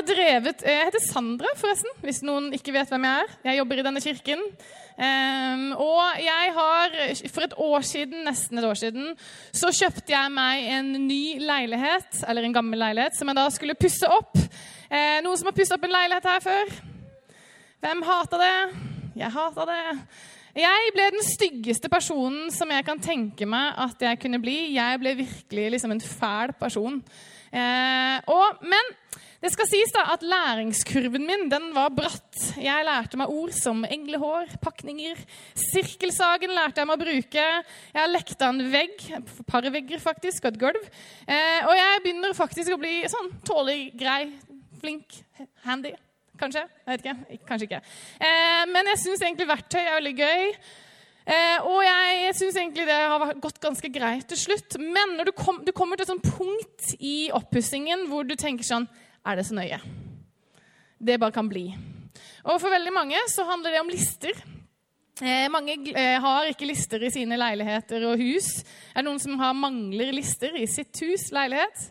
Jeg drevet Jeg heter Sandra, forresten, hvis noen ikke vet hvem jeg er. Jeg jobber i denne kirken. Um, og jeg har For et år siden, nesten et år siden, så kjøpte jeg meg en ny leilighet, eller en gammel leilighet, som jeg da skulle pusse opp. Eh, noen som har pusset opp en leilighet her før? Hvem hata det? Jeg hata det. Jeg ble den styggeste personen som jeg kan tenke meg at jeg kunne bli. Jeg ble virkelig liksom en fæl person. Eh, og, men det skal sies da at læringskurven min den var bratt. Jeg lærte meg ord som englehår, pakninger. Sirkelsagen lærte jeg meg å bruke. Jeg har lekta en vegg, et par vegger faktisk, og et gulv. Eh, og jeg begynner faktisk å bli sånn tålelig grei, flink, handy. Kanskje. Jeg vet ikke. Kanskje ikke. Eh, men jeg syns egentlig verktøy er veldig gøy. Eh, og jeg syns egentlig det har gått ganske greit til slutt. Men når du, kom, du kommer til et sånt punkt i oppussingen hvor du tenker sånn Er det så nøye? Det bare kan bli. Og for veldig mange så handler det om lister. Eh, mange eh, har ikke lister i sine leiligheter og hus. Er det noen som har mangler lister i sitt hus, leilighet?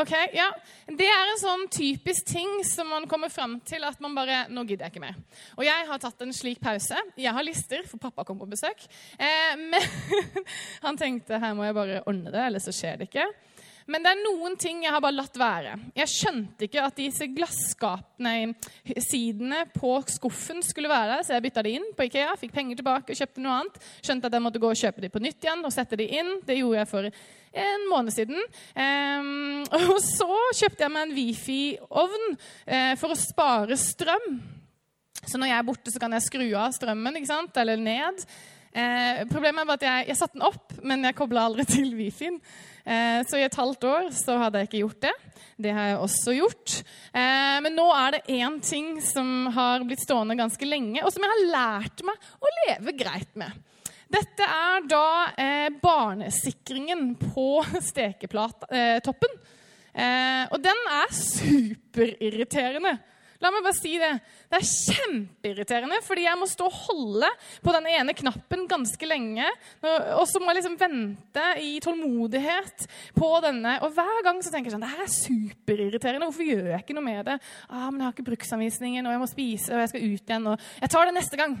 Ok, ja. Det er en sånn typisk ting som man kommer fram til at man bare Nå gidder jeg ikke mer. Og jeg har tatt en slik pause. Jeg har lister, for pappa kom på besøk. Eh, men han tenkte her må jeg bare ordne det, ellers så skjer det ikke. Men det er noen ting jeg har bare latt være. Jeg skjønte ikke at disse glasskapene, sidene på skuffen, skulle være der, så jeg bytta de inn på Ikea, fikk penger tilbake og kjøpte noe annet. Skjønte at jeg måtte gå og kjøpe de på nytt igjen og sette de inn. Det gjorde jeg for en måned siden. Um, og så kjøpte jeg meg en Wifi-ovn uh, for å spare strøm. Så når jeg er borte, så kan jeg skru av strømmen ikke sant? eller ned. Eh, problemet var at jeg, jeg satte den opp, men jeg kobla aldri til Wi-Fi-en. Eh, så i et halvt år så hadde jeg ikke gjort det. Det har jeg også gjort. Eh, men nå er det én ting som har blitt stående ganske lenge, og som jeg har lært meg å leve greit med. Dette er da eh, barnesikringen på steketoppen. Og den er superirriterende. La meg bare si det. Det er kjempeirriterende, fordi jeg må stå og holde på den ene knappen ganske lenge. Og så må jeg liksom vente i tålmodighet på denne. Og hver gang så tenker jeg sånn Det her er superirriterende. Hvorfor gjør jeg ikke noe med det? Ah, men jeg har ikke bruksanvisningen, og jeg må spise, og jeg skal ut igjen. Og jeg tar det neste gang.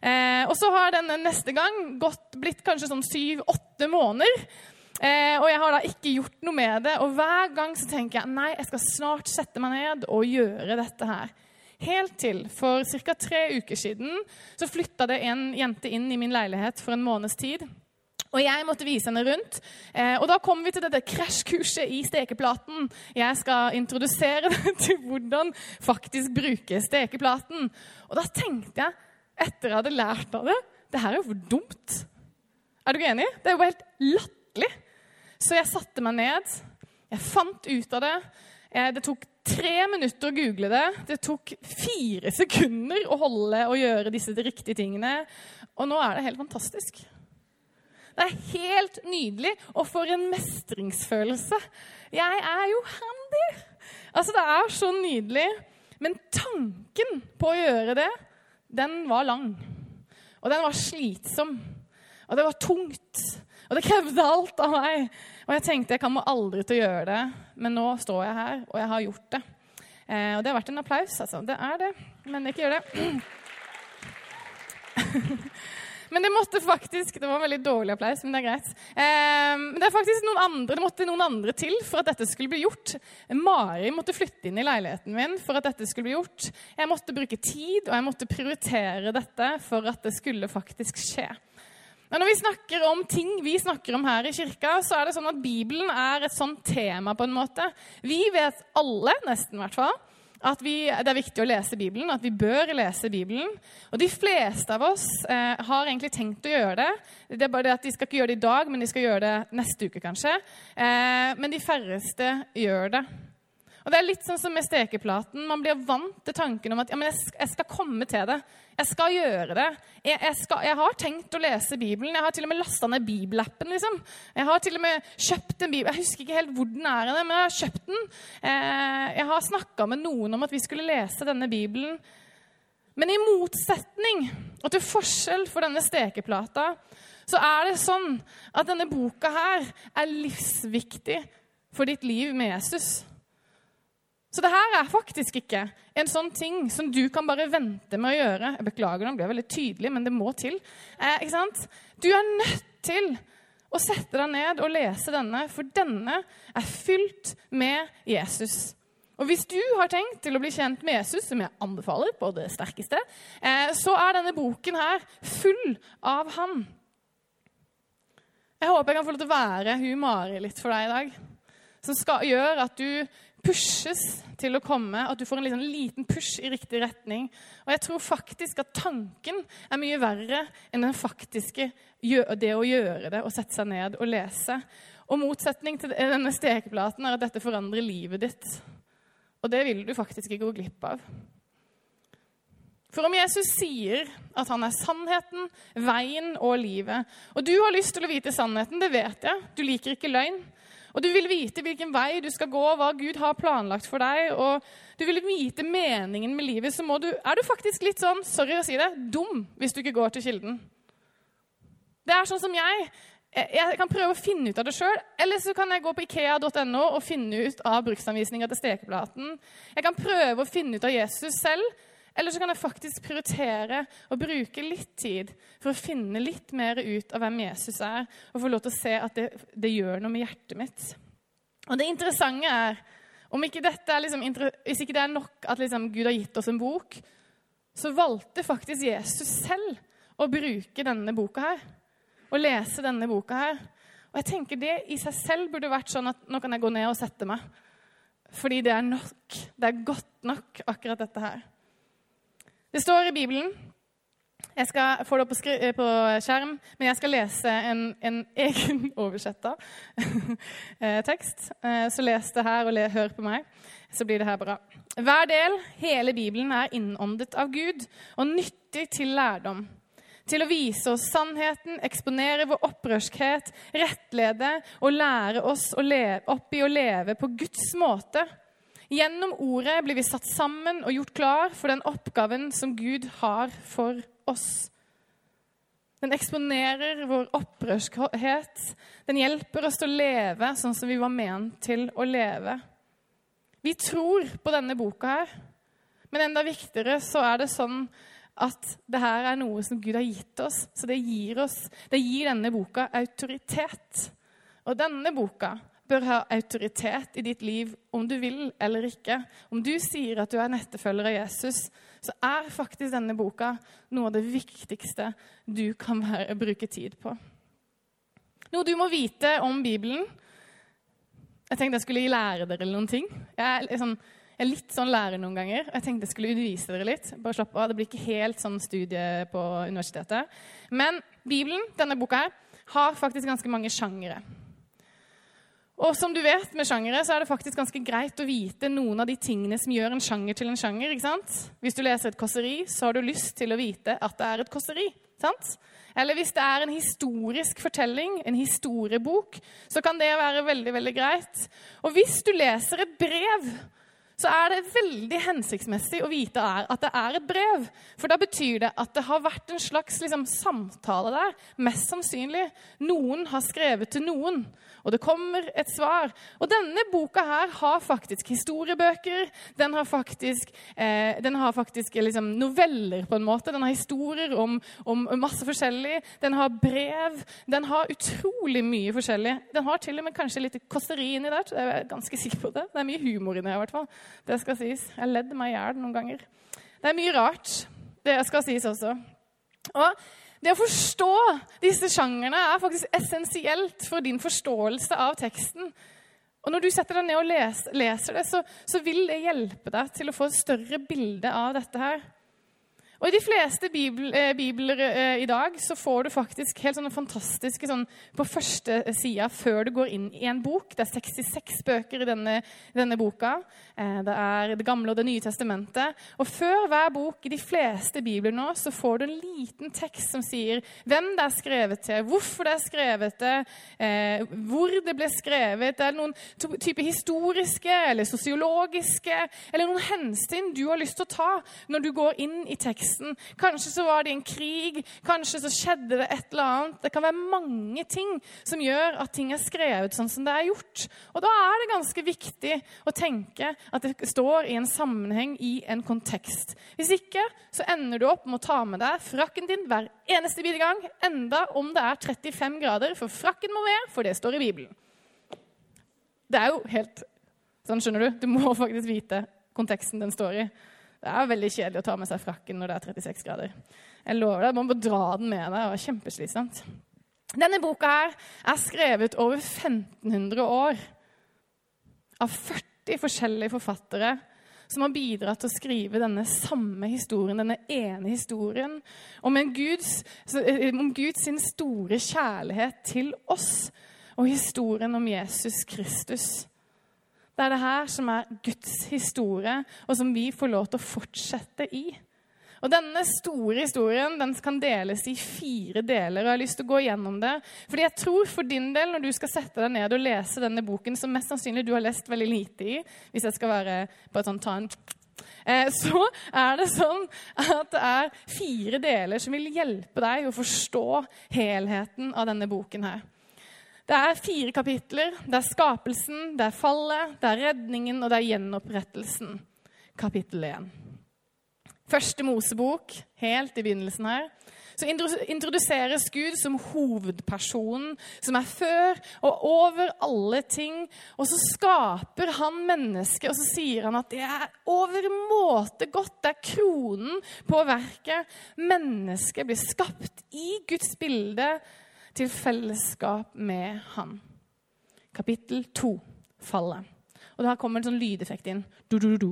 Eh, og så har denne neste gang gått, blitt kanskje sånn syv-åtte måneder. Eh, og jeg har da ikke gjort noe med det. Og hver gang så tenker jeg nei, jeg skal snart sette meg ned og gjøre dette her. Helt til for ca. tre uker siden så flytta det en jente inn i min leilighet for en måneds tid. Og jeg måtte vise henne rundt. Eh, og da kom vi til dette krasjkurset i stekeplaten. Jeg skal introdusere deg til hvordan faktisk bruke stekeplaten. Og da tenkte jeg, etter jeg hadde lært av det Det her er jo for dumt. Er du ikke enig? Det er jo helt latterlig. Så jeg satte meg ned. Jeg fant ut av det. Det tok tre minutter å google det. Det tok fire sekunder å holde og gjøre disse riktige tingene. Og nå er det helt fantastisk. Det er helt nydelig. Og for en mestringsfølelse. Jeg er jo handy! Altså, det er så nydelig. Men tanken på å gjøre det, den var lang. Og den var slitsom. Og det var tungt. Og det krevde alt av meg. Og jeg tenkte jeg kommer aldri til å gjøre det, men nå står jeg her, og jeg har gjort det. Eh, og det har vært en applaus, altså. Det er det, men ikke gjør det. men det måtte faktisk Det var en veldig dårlig applaus, men det er greit. Eh, det er faktisk noen andre, det måtte noen andre til for at dette skulle bli gjort. Mari måtte flytte inn i leiligheten min for at dette skulle bli gjort. Jeg måtte bruke tid, og jeg måtte prioritere dette for at det skulle faktisk skje. Men når vi snakker om ting vi snakker om her i kirka, så er det sånn at Bibelen er et sånt tema. på en måte. Vi vet alle, nesten i hvert fall, at vi, det er viktig å lese Bibelen, at vi bør lese Bibelen. Og de fleste av oss eh, har egentlig tenkt å gjøre det. Det er bare det at De skal ikke gjøre det i dag, men de skal gjøre det neste uke, kanskje. Eh, men de færreste gjør det. Og det er litt sånn som med stekeplaten. Man blir vant til tanken om at ja, men jeg, jeg skal komme til det. Jeg skal gjøre det. Jeg, jeg, skal, jeg, har tenkt å lese Bibelen. Jeg har til og med lasta ned bibelappen. liksom. Jeg har til og med kjøpt en bibel. Jeg husker ikke helt hvor den er, men jeg har kjøpt den. Eh, jeg har snakka med noen om at vi skulle lese denne bibelen. Men i motsetning og til forskjell for denne stekeplata, så er det sånn at denne boka her er livsviktig for ditt liv med Jesus. Så det her er faktisk ikke en sånn ting som du kan bare vente med å gjøre. Jeg beklager, nå ble jeg veldig tydelig, men det må til. Eh, ikke sant? Du er nødt til å sette deg ned og lese denne, for denne er fylt med Jesus. Og hvis du har tenkt til å bli kjent med Jesus, som jeg anbefaler på det sterkeste, eh, så er denne boken her full av han. Jeg håper jeg kan få lov til å være hun Mari litt for deg i dag. Som skal, gjør at du pushes til å komme, at du får en liten, liten push i riktig retning. Og jeg tror faktisk at tanken er mye verre enn den faktiske det å gjøre det og sette seg ned og lese. Og motsetning til denne stekeplaten er at dette forandrer livet ditt. Og det vil du faktisk ikke gå glipp av. For om Jesus sier at han er sannheten, veien og livet Og du har lyst til å vite sannheten, det vet jeg. Du liker ikke løgn. Og du vil vite hvilken vei du skal gå, hva Gud har planlagt for deg. Og du vil vite meningen med livet, så du, er du faktisk litt sånn, sorry å si det, dum hvis du ikke går til kilden. Det er sånn som jeg. Jeg kan prøve å finne ut av det sjøl, eller så kan jeg gå på ikea.no og finne ut av bruksanvisninga til stekeplaten. Jeg kan prøve å finne ut av Jesus selv, eller så kan jeg faktisk prioritere å bruke litt tid for å finne litt mer ut av hvem Jesus er, og få lov til å se at det, det gjør noe med hjertet mitt. Og det interessante er om ikke er liksom, Hvis ikke det er nok at liksom Gud har gitt oss en bok, så valgte faktisk Jesus selv å bruke denne boka her. Å lese denne boka her. Og jeg tenker Det i seg selv burde vært sånn at nå kan jeg gå ned og sette meg. Fordi det er nok. Det er godt nok, akkurat dette her. Det står i Bibelen Jeg skal få det opp på, på skjerm, men jeg skal lese en, en egen oversetta eh, tekst. Eh, så les det her og le, hør på meg, så blir det her bra. Hver del, hele Bibelen, er innåndet av Gud og nyttig til lærdom. Til å vise oss sannheten, eksponere vår opprørskhet, rettlede og lære oss å leve, opp i å leve på Guds måte Gjennom ordet blir vi satt sammen og gjort klar for den oppgaven som Gud har for oss. Den eksponerer vår opprørskhet. Den hjelper oss til å leve sånn som vi var ment til å leve. Vi tror på denne boka her, men enda viktigere så er det sånn at det her er noe som Gud har gitt oss. Så det gir, oss, det gir denne boka autoritet. Og denne boka bør ha autoritet i ditt liv om du vil eller ikke. Om du sier at du er nettefølger av Jesus, så er faktisk denne boka noe av det viktigste du kan være, bruke tid på. Noe du må vite om Bibelen. Jeg tenkte jeg skulle lære dere noen ting. Jeg er, sånn, jeg er litt sånn lærer noen ganger. Jeg tenkte jeg skulle undervise dere litt. Bare slapp av, Det blir ikke helt sånn studie på universitetet. Men Bibelen, denne boka her, har faktisk ganske mange sjangere. Og som du vet med sjangere, så er det faktisk ganske greit å vite noen av de tingene som gjør en sjanger til en sjanger. ikke sant? Hvis du leser et kåseri, så har du lyst til å vite at det er et kåseri. sant? Eller hvis det er en historisk fortelling, en historiebok, så kan det være veldig, veldig greit. Og hvis du leser et brev så er det veldig hensiktsmessig å vite at det er et brev. For da betyr det at det har vært en slags liksom, samtale der. Mest sannsynlig. Noen har skrevet til noen, og det kommer et svar. Og denne boka her har faktisk historiebøker. Den har faktisk, eh, den har faktisk liksom, noveller, på en måte. Den har historier om, om, masse forskjellig. Den har brev. Den har utrolig mye forskjellig. Den har til og med kanskje litt kåseri inni der. Jeg er ganske sikker på det. Det er mye humor inni her, i hvert fall. Det skal sies. Jeg ledde meg i hjel noen ganger. Det er mye rart. Det skal sies også. Og det å forstå disse sjangerne er faktisk essensielt for din forståelse av teksten. Og Når du setter deg ned og leser, det, så, så, vil det hjelpe deg til å få et større bilde av dette her. Og I de fleste bibel, eh, bibler eh, i dag så får du faktisk helt sånne fantastiske sånn, På første sida før du går inn i en bok Det er 66 bøker i denne, denne boka. Eh, det er Det gamle og Det nye testamentet. Og før hver bok i de fleste bibler nå så får du en liten tekst som sier hvem det er skrevet til, hvorfor det er skrevet til, eh, hvor det ble skrevet, eller noen type historiske eller sosiologiske eller noen hensyn du har lyst til å ta når du går inn i teksten teksten. Kanskje så var det en krig, kanskje så skjedde det et eller annet. Det kan være mange ting som gjør at ting er skrevet sånn som det er gjort. Og da er det ganske viktig å tenke at det står i en sammenheng, i en kontekst. Hvis ikke så ender du opp med å ta med deg frakken din hver eneste gang, enda om det er 35 grader, for frakken må med, for det står i Bibelen. Det er jo helt Sånn skjønner du. Du må faktisk vite konteksten den står i. Det er veldig kjedelig å ta med seg frakken når det er 36 grader. Jeg lover deg, Man må dra den med deg. Det var kjempeslitsomt. Denne boka her er skrevet over 1500 år av 40 forskjellige forfattere som har bidratt til å skrive denne samme historien, denne ene historien, om, Guds, eh, om Guds store kjærlighet til oss, og historien om Jesus Kristus. Det er det her som er Guds historie, og som vi får lov til å fortsette i. Og Denne store historien den kan deles i fire deler. og Jeg har lyst til å gå gjennom det. Fordi jeg tror for din del, når du skal sette deg ned og lese denne boken, som mest sannsynlig du har lest veldig lite i, hvis jeg skal være på et sånt ta en eh, så er det sånn at det er fire deler som vil hjelpe deg å forstå helheten av denne boken her. Det er fire kapitler. Det er skapelsen, det er fallet, det er redningen, og det er gjenopprettelsen. Kapittel 1. Første Mosebok, helt i begynnelsen her, så introduseres Gud som hovedpersonen, som er før og over alle ting. Og så skaper han mennesket, og så sier han at det er overmåte godt. Det er kronen på verket. Mennesket blir skapt i Guds bilde til fellesskap med Han. Kapittel to fallet. Og da kommer en sånn lydeffekt inn. Du, du, du.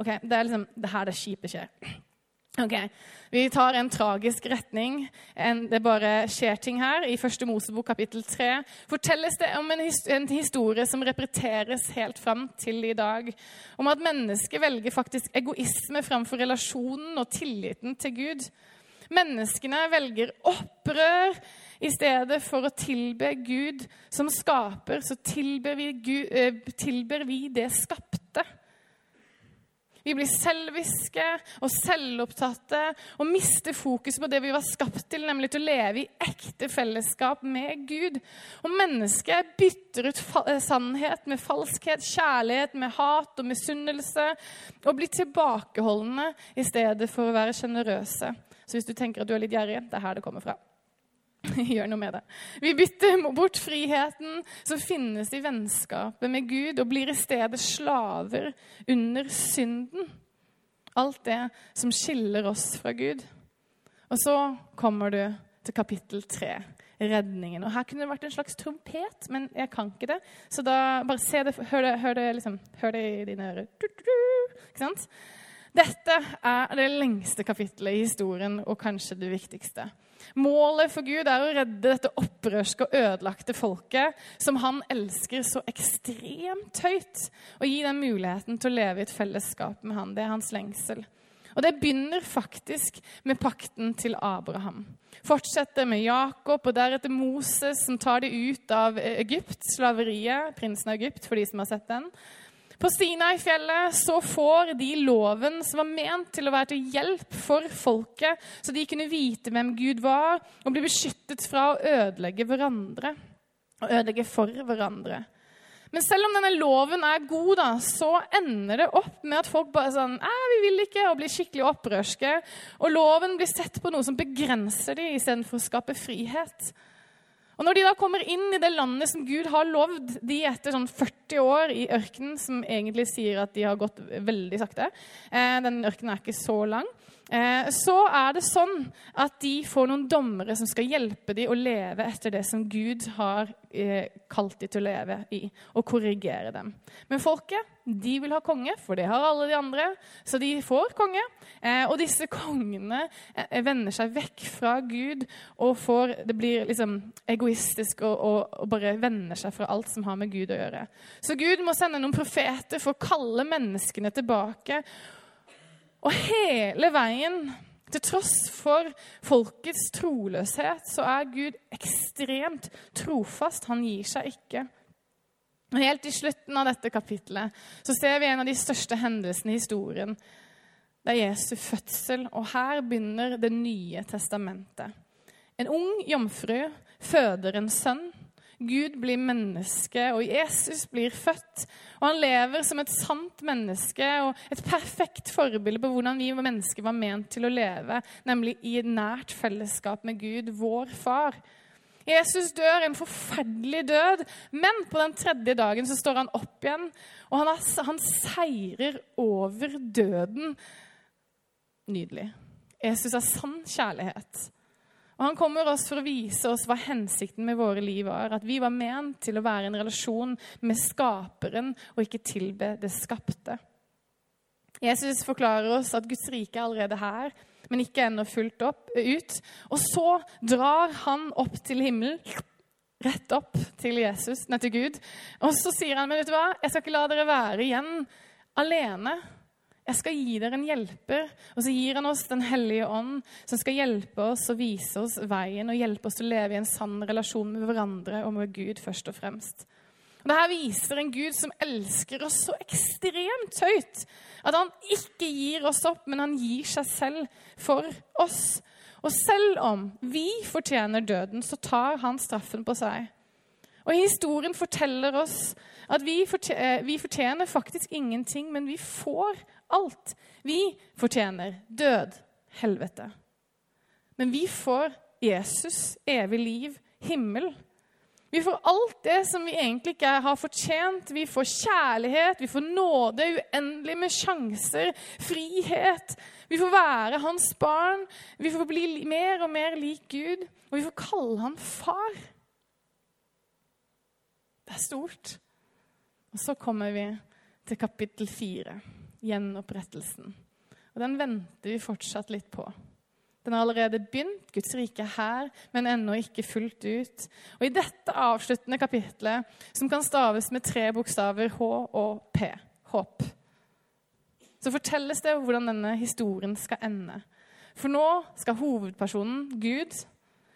Okay, Det er liksom det her det kjipe skjer. Ok, Vi tar en tragisk retning. En, det bare skjer ting her. I første Mosebok kapittel 3 fortelles det om en, his, en, historie som repeteres helt fram til i dag. Om at mennesket velger faktisk egoisme framfor relasjonen og tilliten til Gud. Menneskene velger opprør, i stedet for å tilbe Gud som skaper, så tilber vi, Gud, eh, tilber vi det skapte. Vi blir selviske og selvopptatte og mister fokus på det vi var skapt til, nemlig til å leve i ekte fellesskap med Gud. Og mennesket bytter ut eh, sannhet med falskhet, kjærlighet med hat og misunnelse, og blir tilbakeholdne i stedet for å være sjenerøse. Så hvis du tenker at du er litt gjerrig, det er her det kommer fra. Gjør noe med det. Vi bytter bort friheten som finnes i vennskapet med Gud, og blir i stedet slaver under synden. Alt det som skiller oss fra Gud. Og så kommer du til kapittel tre, redningen. Og Her kunne det vært en slags trompet, men jeg kan ikke det. Så da bare se det, hør det, hør det, liksom, hør det i dine ører. Ikke sant? Dette er det lengste kapittelet i historien, og kanskje det viktigste. Målet for Gud er å redde dette opprørske og ødelagte folket, som han elsker så ekstremt høyt, og gi dem muligheten til å leve i et fellesskap med han. Det er hans lengsel. Og det begynner faktisk med pakten til Abraham. Fortsetter med Jakob og deretter Moses, som tar det ut av Egypt, slaveriet, prinsen av Egypt, for de som har sett den. På Sinai-fjellet så får de loven som var ment til å være til hjelp for folket, så de kunne vite hvem Gud var, og bli beskyttet fra å ødelegge hverandre. Og ødelegge for hverandre. Men selv om denne loven er god, da, så ender det opp med at folk bare sånn vi vil ikke, og blir skikkelig opprørske. Og loven blir sett på noe som begrenser dem, istedenfor å skape frihet. Og Når de da kommer inn i det landet som Gud har lovd de etter sånn 40 år i ørkenen, som egentlig sier at de har gått veldig sakte eh, Den ørkenen er ikke så lang. eh, så er det sånn at de får noen dommere som skal hjelpe dem å leve etter det som Gud har eh, kalt dem til å leve i, og korrigere dem. Men folket de vil ha konge, for det har alle de andre, så de får konge. Eh, og disse kongene eh, vender seg vekk fra Gud og får, det blir liksom egoistisk og, og, og bare vender seg fra alt som har med Gud å gjøre. Så Gud må sende noen profeter for å kalle menneskene tilbake. Og hele veien, til tross for folkets troløshet, så er Gud ekstremt trofast. Han gir seg ikke. Helt i slutten av dette kapitlet så ser vi en av de største hendelsene i historien. Det er Jesu fødsel, og her begynner Det nye testamentet. En ung jomfru føder en sønn. Gud blir menneske, og Jesus blir født. Og han lever som et sant menneske og et perfekt forbilde på hvordan vi mennesker var ment til å leve, nemlig i et nært fellesskap med Gud, vår far. Jesus dør en forferdelig død, men på den tredje dagen så står han opp igjen, og han, har, han seirer over døden. Nydelig. Jesus er sann kjærlighet. Og Han kommer oss for å vise oss hva hensikten med våre liv var. At vi var ment til å være en relasjon med Skaperen og ikke tilbe det skapte. Jesus forklarer oss at Guds rike er allerede her men ikke ennå fullt opp, ut. Og så drar han opp til himmelen, rett opp til Jesus, nei, til Gud. Og så sier han, men vet du hva, jeg skal ikke la dere være igjen alene. Jeg skal gi dere en hjelper. Og så gir han oss Den hellige ånd, som skal hjelpe oss og vise oss veien og hjelpe oss til å leve i en sann relasjon med hverandre og med Gud først og fremst. Og Dette viser en Gud som elsker oss så ekstremt høyt. At han ikke gir oss opp, men han gir seg selv for oss. Og selv om vi fortjener døden, så tar han straffen på seg. Og Historien forteller oss at vi eh, fortjener faktisk ingenting, men vi får alt. Vi fortjener død, helvete. Men vi får Jesus, evig liv, himmel. Vi får alt det som vi egentlig ikke har fortjent. Vi får kjærlighet, vi får nåde, uendelig med sjanser, frihet. Vi får være hans barn. Vi får bli mer og mer lik Gud. Og vi får kalle han far. Det er stort. Og så kommer vi til kapittel fire, gjenopprettelsen. Og den venter vi fortsatt litt på. Den har allerede begynt, Guds rike er her, men ennå ikke fullt ut. Og I dette avsluttende kapitlet, som kan staves med tre bokstaver H og P, håp, så fortelles det hvordan denne historien skal ende. For nå skal hovedpersonen, Gud,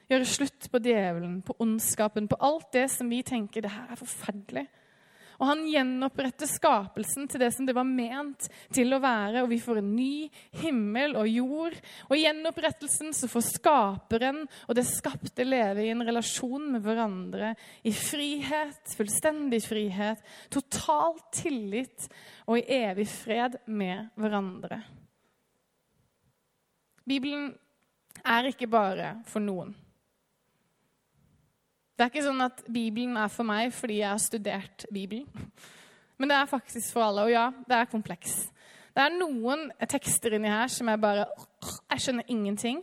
gjøre slutt på djevelen, på ondskapen, på alt det som vi tenker det her er forferdelig. Og han gjenoppretter skapelsen til det som det var ment til å være. Og vi får en ny himmel og jord. Og i gjenopprettelsen så får skaperen og det skapte leve i en relasjon med hverandre. I frihet, fullstendig frihet, total tillit og i evig fred med hverandre. Bibelen er ikke bare for noen. Det er ikke sånn at Bibelen er for meg fordi jeg har studert Bibelen. Men det er faktisk for alle. Og ja, det er kompleks. Det er noen tekster inni her som jeg bare Jeg skjønner ingenting.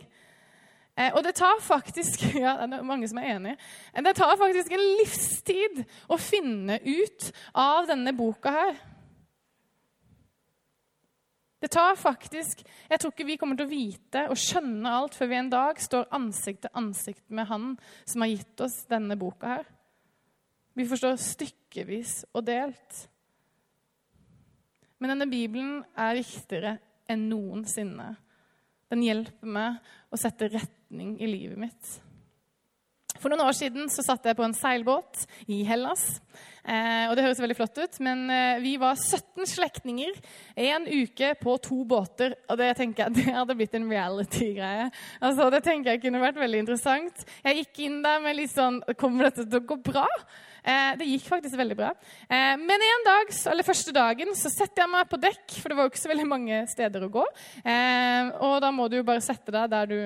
Eh, og det tar faktisk ja, det er mange som er enige, det tar faktisk en livstid å finne ut av denne boka her. Det tar faktisk Jeg tror ikke vi kommer til å vite og skjønne alt før vi en dag står ansikt til ansikt med Han som har gitt oss denne boka her. Vi forstår stykkevis og delt. Men denne Bibelen er viktigere enn noensinne. Den hjelper meg å sette retning i livet mitt. For noen år siden så satt jeg på en seilbåt i Hellas. Eh, og Det høres veldig flott ut, men eh, vi var 17 slektninger en uke på to båter. Og det tenker jeg, det hadde blitt en reality-greie. Altså, Det tenker jeg kunne vært veldig interessant. Jeg gikk inn der med litt sånn Kommer dette til å gå bra? Eh, det gikk faktisk veldig bra. Eh, men en dag, eller første dagen så setter jeg meg på dekk, for det var jo ikke så veldig mange steder å gå. Eh, og da må du jo bare sette deg der du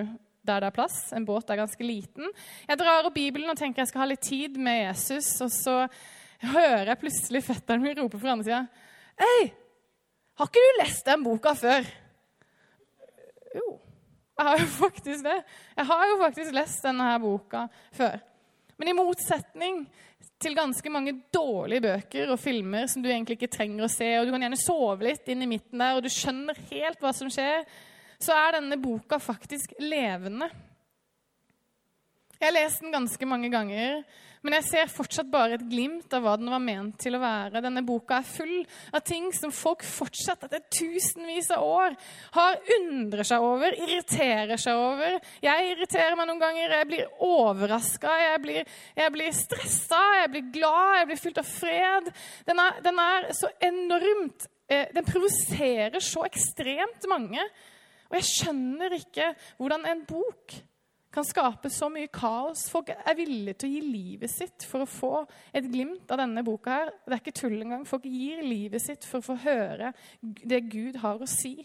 der det er plass. En båt er ganske liten. Jeg drar opp Bibelen og tenker jeg skal ha litt tid med Jesus. Og så hører jeg plutselig fetteren min rope fra andre sida. Hei, har ikke du lest den boka før? Jo, jeg har jo faktisk det. Jeg har jo faktisk lest denne her boka før. Men i motsetning til ganske mange dårlige bøker og filmer som du egentlig ikke trenger å se, og du kan gjerne sove litt inn i midten der, og du skjønner helt hva som skjer, så er denne boka faktisk levende. Jeg har lest den ganske mange ganger, men jeg ser fortsatt bare et glimt av hva den var ment til å være. Denne boka er full av ting som folk fortsatt etter tusenvis av år har undrer seg over, irriterer seg over. Jeg irriterer meg noen ganger, jeg blir overraska, jeg blir, jeg blir stressa, jeg blir glad, jeg blir fylt av fred. Den er, den er så enormt eh, Den provoserer så ekstremt mange. Og jeg skjønner ikke hvordan en bok kan skape så mye kaos. Folk er villige til å gi livet sitt for å få et glimt av denne boka. her. Det er ikke tull engang. Folk gir livet sitt for å få høre det Gud har å si.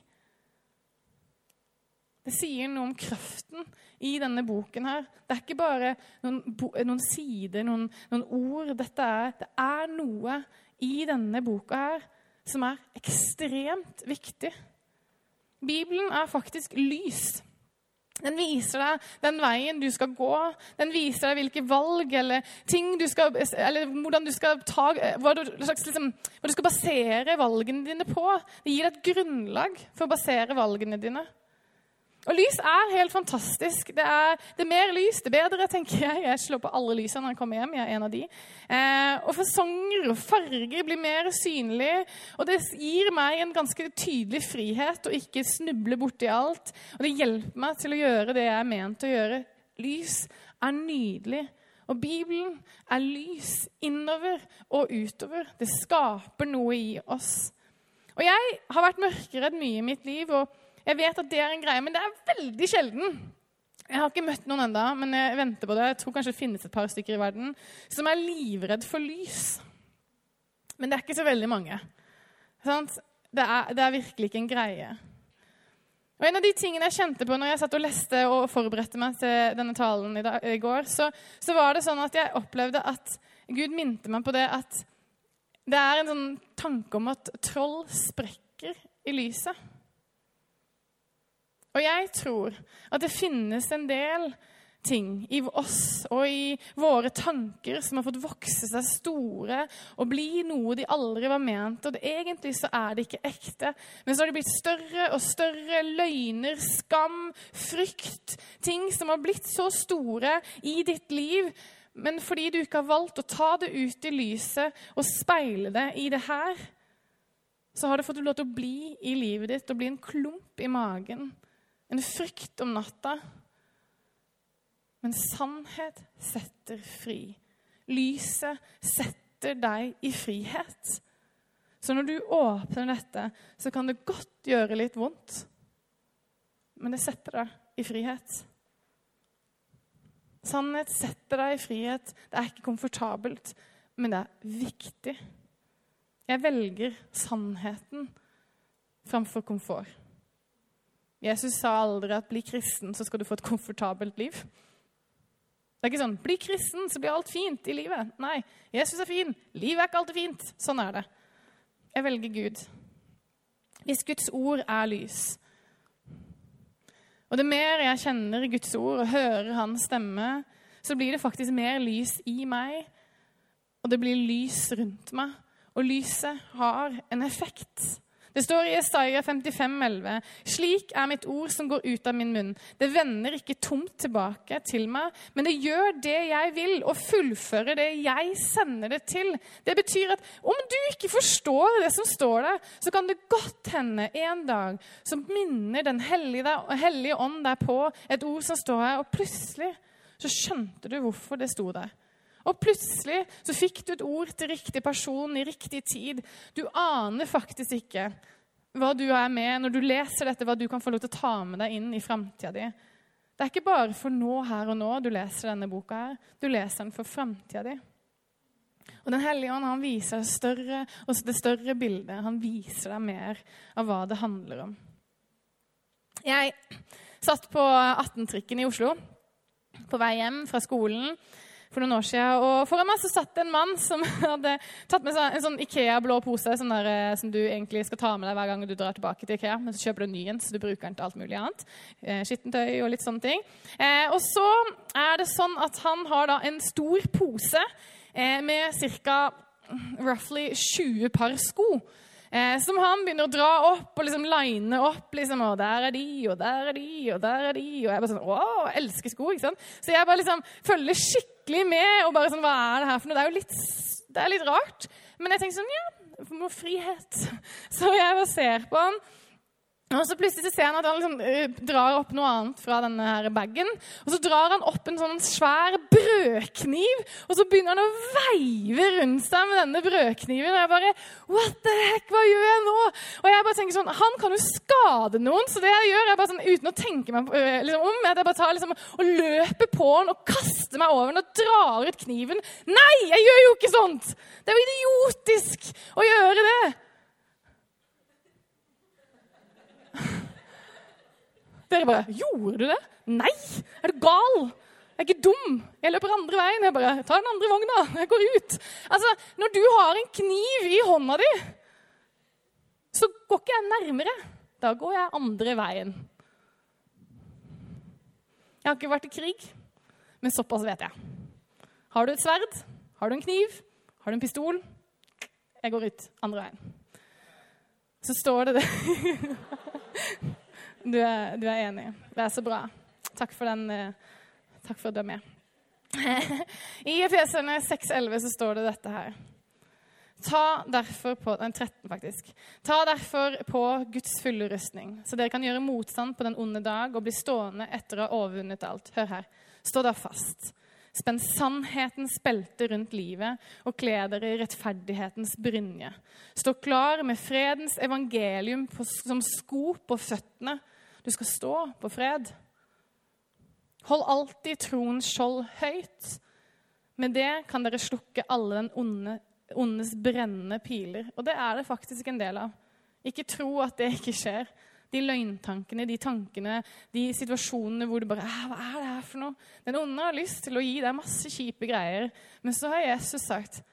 Det sier noe om kraften i denne boken. her. Det er ikke bare noen, noen sider, noen, noen ord. Er, det er noe i denne boka her som er ekstremt viktig. Bibelen er faktisk lys. Den viser deg den veien du skal gå. Den viser deg hvilke valg eller ting du skal Eller hvordan du skal ta hva du, liksom, hva du skal basere valgene dine på. Det gir deg et grunnlag for å basere valgene dine. Og lys er helt fantastisk. Det er, det er mer lys, det bedre, tenker jeg. Jeg slår på alle lysene når jeg kommer hjem. Jeg er en av de. Eh, og fasonger og farger blir mer synlige. Og det gir meg en ganske tydelig frihet å ikke snuble borti alt. Og det hjelper meg til å gjøre det jeg er ment å gjøre. Lys er nydelig. Og Bibelen er lys innover og utover. Det skaper noe i oss. Og jeg har vært mørkeredd mye i mitt liv. og jeg vet at det er en greie, men det er veldig sjelden. Jeg har ikke møtt noen ennå, men jeg venter på det. Jeg tror kanskje det finnes et par stykker i verden som er livredd for lys. Men det er ikke så veldig mange. Det er, det er virkelig ikke en greie. Og En av de tingene jeg kjente på når jeg satt og leste og forberedte meg til denne talen i, dag, i går, så, så, var det sånn at jeg opplevde at Gud minte meg på det at det er en sånn tanke om at troll sprekker i lyset. Og jeg tror at det finnes en del ting i oss og i våre tanker som har fått vokse seg store og bli noe de aldri var ment. Og det, egentlig så er det ikke ekte. Men så har de blitt større og større. Løgner, skam, frykt. Ting som har blitt så store i ditt liv. Men fordi du ikke har valgt å ta det ut i lyset og speile det i det her, så har det fått lov til å bli i livet ditt og bli en klump i magen en frykt om natta. Men sannhet setter fri. Lyset setter deg i frihet. Så når du åpner dette, så kan det godt gjøre litt vondt. Men det setter deg i frihet. Sannhet setter deg i frihet. Det er ikke komfortabelt, men det er viktig. Jeg velger sannheten framfor komfort. Jesus sa aldri at 'bli kristen, så skal du få et komfortabelt liv'. Det er ikke sånn 'bli kristen, så blir alt fint i livet'. Nei, Jesus er fin. Livet er ikke alltid fint. Sånn er det. Jeg velger Gud. Hvis Guds ord er lys Og det mer jeg kjenner Guds ord og hører hans stemme, så blir det faktisk mer lys i meg, og det blir lys rundt meg. Og lyset har en effekt. Det står i Isaiah 55, 11, Slik er mitt ord som går ut av min munn. Det vender ikke tomt tilbake til meg, men det gjør det jeg vil, og fullfører det jeg sender det til. Det betyr at om du ikke forstår det som står der, så kan det godt hende en dag som minner Den hellige, hellige ånd deg på et ord som står her, og plutselig så skjønte du hvorfor det sto der. Og plutselig så fikk du et ord til riktig person i riktig tid. Du aner faktisk ikke hva du er med når du leser dette, hva du kan få lov til å ta med deg inn i framtida di. Det er ikke bare for nå, her og nå, du leser denne boka. her. Du leser den for framtida di. Og Den hellige ånd han viser deg større, det større bildet. Han viser deg mer av hva det handler om. Jeg satt på 18-trikken i Oslo på vei hjem fra skolen for noen år siden. Og foran meg så satt det en mann som hadde tatt med seg en sånn Ikea-blå pose sånn der, eh, som du egentlig skal ta med deg hver gang du drar tilbake til Ikea. Men så kjøper du en ny en, så du bruker den til alt mulig annet. Eh, skittentøy og litt sånne ting. Eh, og så er det sånn at han har da en stor pose med ca. roughly 20 par sko. Eh, som han begynner å dra opp og liksom line opp. liksom, og Der er de, og der er de, og der er de. Og jeg bare sånn, å, jeg elsker sko. ikke sant? Så jeg bare liksom følger skikkelig med. og bare sånn, Hva er det her for noe? Det er jo litt, det er litt rart. Men jeg tenker sånn, ja, for noe frihet. Så jeg bare ser på han. Og så plutselig så ser han at han liksom, uh, drar opp noe annet fra denne her bagen. Og så drar han opp en sånn svær brødkniv, og så begynner han å veive rundt seg med denne brødkniven. Og jeg bare What the heck, hva gjør jeg nå? Og jeg bare tenker sånn, Han kan jo skade noen, så det jeg gjør, er bare sånn, uten å tenke meg uh, liksom, om, at jeg bare tar liksom, og løper på han og kaster meg over han og drar ut kniven. Nei, jeg gjør jo ikke sånt! Det er jo idiotisk å gjøre det. Dere bare 'Gjorde du det?' Nei! Er du gal? Jeg er ikke dum. Jeg løper andre veien. Jeg bare tar den andre vogna. Jeg går ut. Altså, Når du har en kniv i hånda di, så går ikke jeg nærmere. Da går jeg andre veien. Jeg har ikke vært i krig, men såpass vet jeg. Har du et sverd? Har du en kniv? Har du en pistol? Jeg går ut andre veien. Så står det det Du er, du er, enig. Det er så bra. Takk for, den, eh, takk for at du er med. I Efesene 6,11 så står det dette her. Ta derfor på den 13 faktisk. Ta derfor på Guds fulle rustning, så dere kan gjøre motstand på den onde dag og bli stående etter å ha overvunnet alt. Hør her. Stå da fast. Spenn sannhetens belte rundt livet og kle dere i rettferdighetens brynje. Stå klar med fredens evangelium som sko på føttene du skal stå på fred. Hold alltid troens skjold høyt. Med det kan dere slukke alle den onde, ondes brennende piler. Og det er det faktisk en del av. Ikke tro at det ikke skjer. De løgntankene, de tankene, de situasjonene hvor du bare Hva er det her for noe? Den onde har lyst til å gi deg masse kjipe greier. Men så har Jesus sagt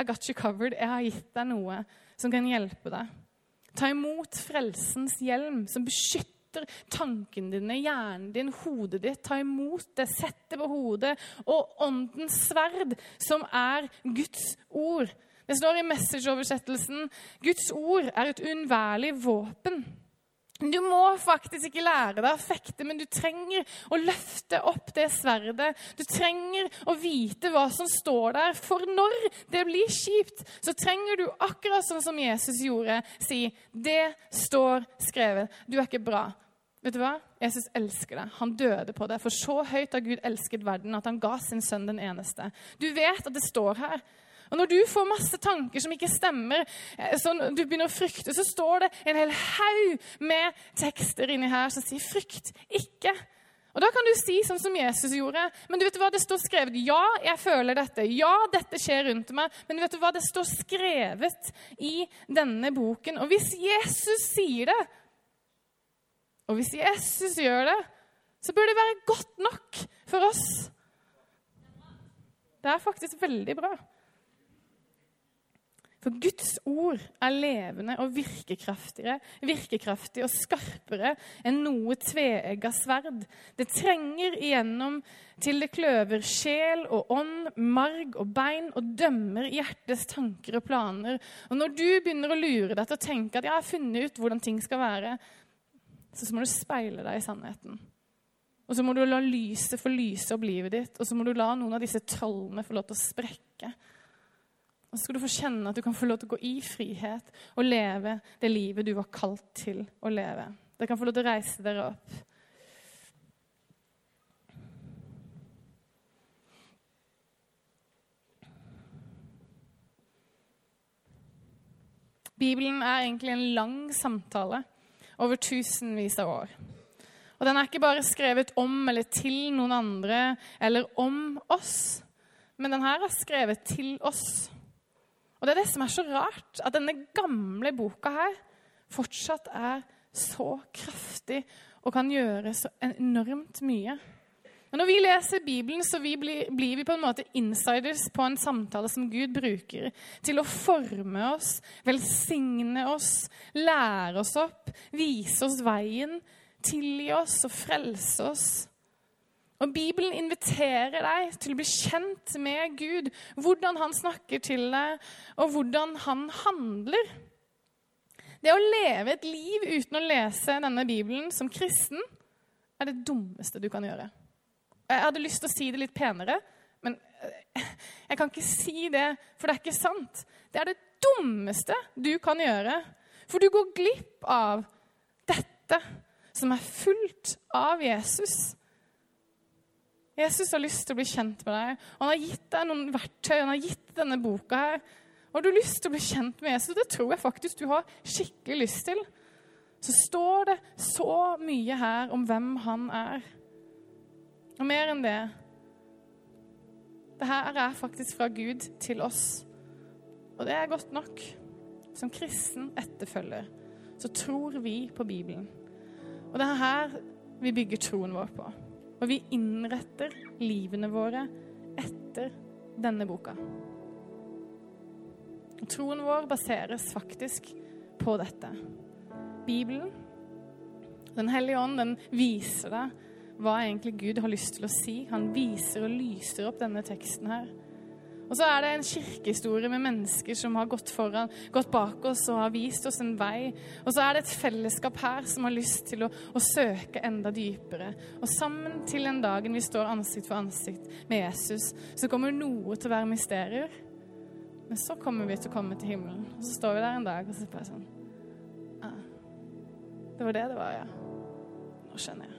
I got you covered. Jeg har gitt deg noe som kan hjelpe deg. Ta imot frelsens hjelm, som beskytter setter tankene dine, hjernen din, hodet ditt. Ta imot det, sett det på hodet. Og åndens sverd, som er Guds ord. Det står i messageoversettelsen Guds ord er et uunnværlig våpen. Du må faktisk ikke lære deg å fekte, men du trenger å løfte opp det sverdet. Du trenger å vite hva som står der. For når det blir kjipt, så trenger du, akkurat sånn som Jesus gjorde, si 'Det står skrevet'. Du er ikke bra. Vet du hva? Jesus elsker deg. Han døde på det. For så høyt har Gud elsket verden at han ga sin sønn den eneste. Du vet at det står her. Og når du får masse tanker som ikke stemmer, som så du begynner å frykte, så står det en hel haug med tekster inni her som sier 'frykt ikke'. Og Da kan du si sånn som Jesus gjorde. Men du vet hva det står skrevet? Ja, jeg føler dette. Ja, dette skjer rundt meg. Men vet du hva det står skrevet i denne boken? Og hvis Jesus sier det, og hvis Jesus gjør det, så bør det være godt nok for oss. Det er faktisk veldig bra. For Guds ord er levende og virkekraftigere, virkekraftig og skarpere enn noe tveegga sverd. Det trenger igjennom til det kløver sjel og ånd, marg og bein og dømmer hjertets tanker og planer. Og når du begynner å lure deg til å tenke at jeg har funnet ut hvordan ting skal være, så må du speile deg i sannheten. Og så må du la lyset få lyse opp livet ditt, og så må du la noen av disse trollene få lov til å sprekke. Og så skal du få kjenne at du kan få lov til å gå i frihet og leve det livet du var kalt til å leve. Dere kan få lov til å reise dere opp. Bibelen er egentlig en lang samtale over tusenvis av år. Og den er ikke bare skrevet om eller til noen andre eller om oss, men den her er skrevet til oss. Og det er det som er så rart, at denne gamle boka her fortsatt er så kraftig og kan gjøre så enormt mye. Men når vi leser Bibelen, så vi blir, blir vi på en måte insiders på en samtale som Gud bruker til å forme oss, velsigne oss, lære oss opp, vise oss veien, tilgi oss og frelse oss. Og Bibelen inviterer deg til å bli kjent med Gud, hvordan han snakker til deg, og hvordan han handler. Det å leve et liv uten å lese denne Bibelen som kristen er det dummeste du kan gjøre. Jeg hadde lyst til å si det litt penere, men eh, jeg kan ikke si det, for det er ikke sant. Det er det dummeste du kan gjøre. For du går glipp av dette som er fullt av Jesus. Jesus har lyst til å bli kjent med deg. og Han har gitt deg noen verktøy. Han har gitt denne boka her. Og har du lyst til å bli kjent med Jesus? Det tror jeg faktisk du har skikkelig lyst til. Så står det så mye her om hvem han er. Og mer enn det Det her er faktisk fra Gud til oss. Og det er godt nok. Som kristen etterfølger så tror vi på Bibelen. Og det er her vi bygger troen vår på. Og vi innretter livene våre etter denne boka. Og troen vår baseres faktisk på dette. Bibelen, Den hellige ånd, den viser deg hva egentlig Gud har lyst til å si. Han viser og lyser opp denne teksten her. Og så er det en kirkehistorie med mennesker som har gått foran, gått bak oss og har vist oss en vei. Og så er det et fellesskap her som har lyst til å, å søke enda dypere. Og sammen til den dagen vi står ansikt for ansikt med Jesus, så kommer noe til å være mysterier. Men så kommer vi til å komme til himmelen. Og så står vi der en dag og så bare sånn ah, Det var det det var, ja. Nå skjønner jeg.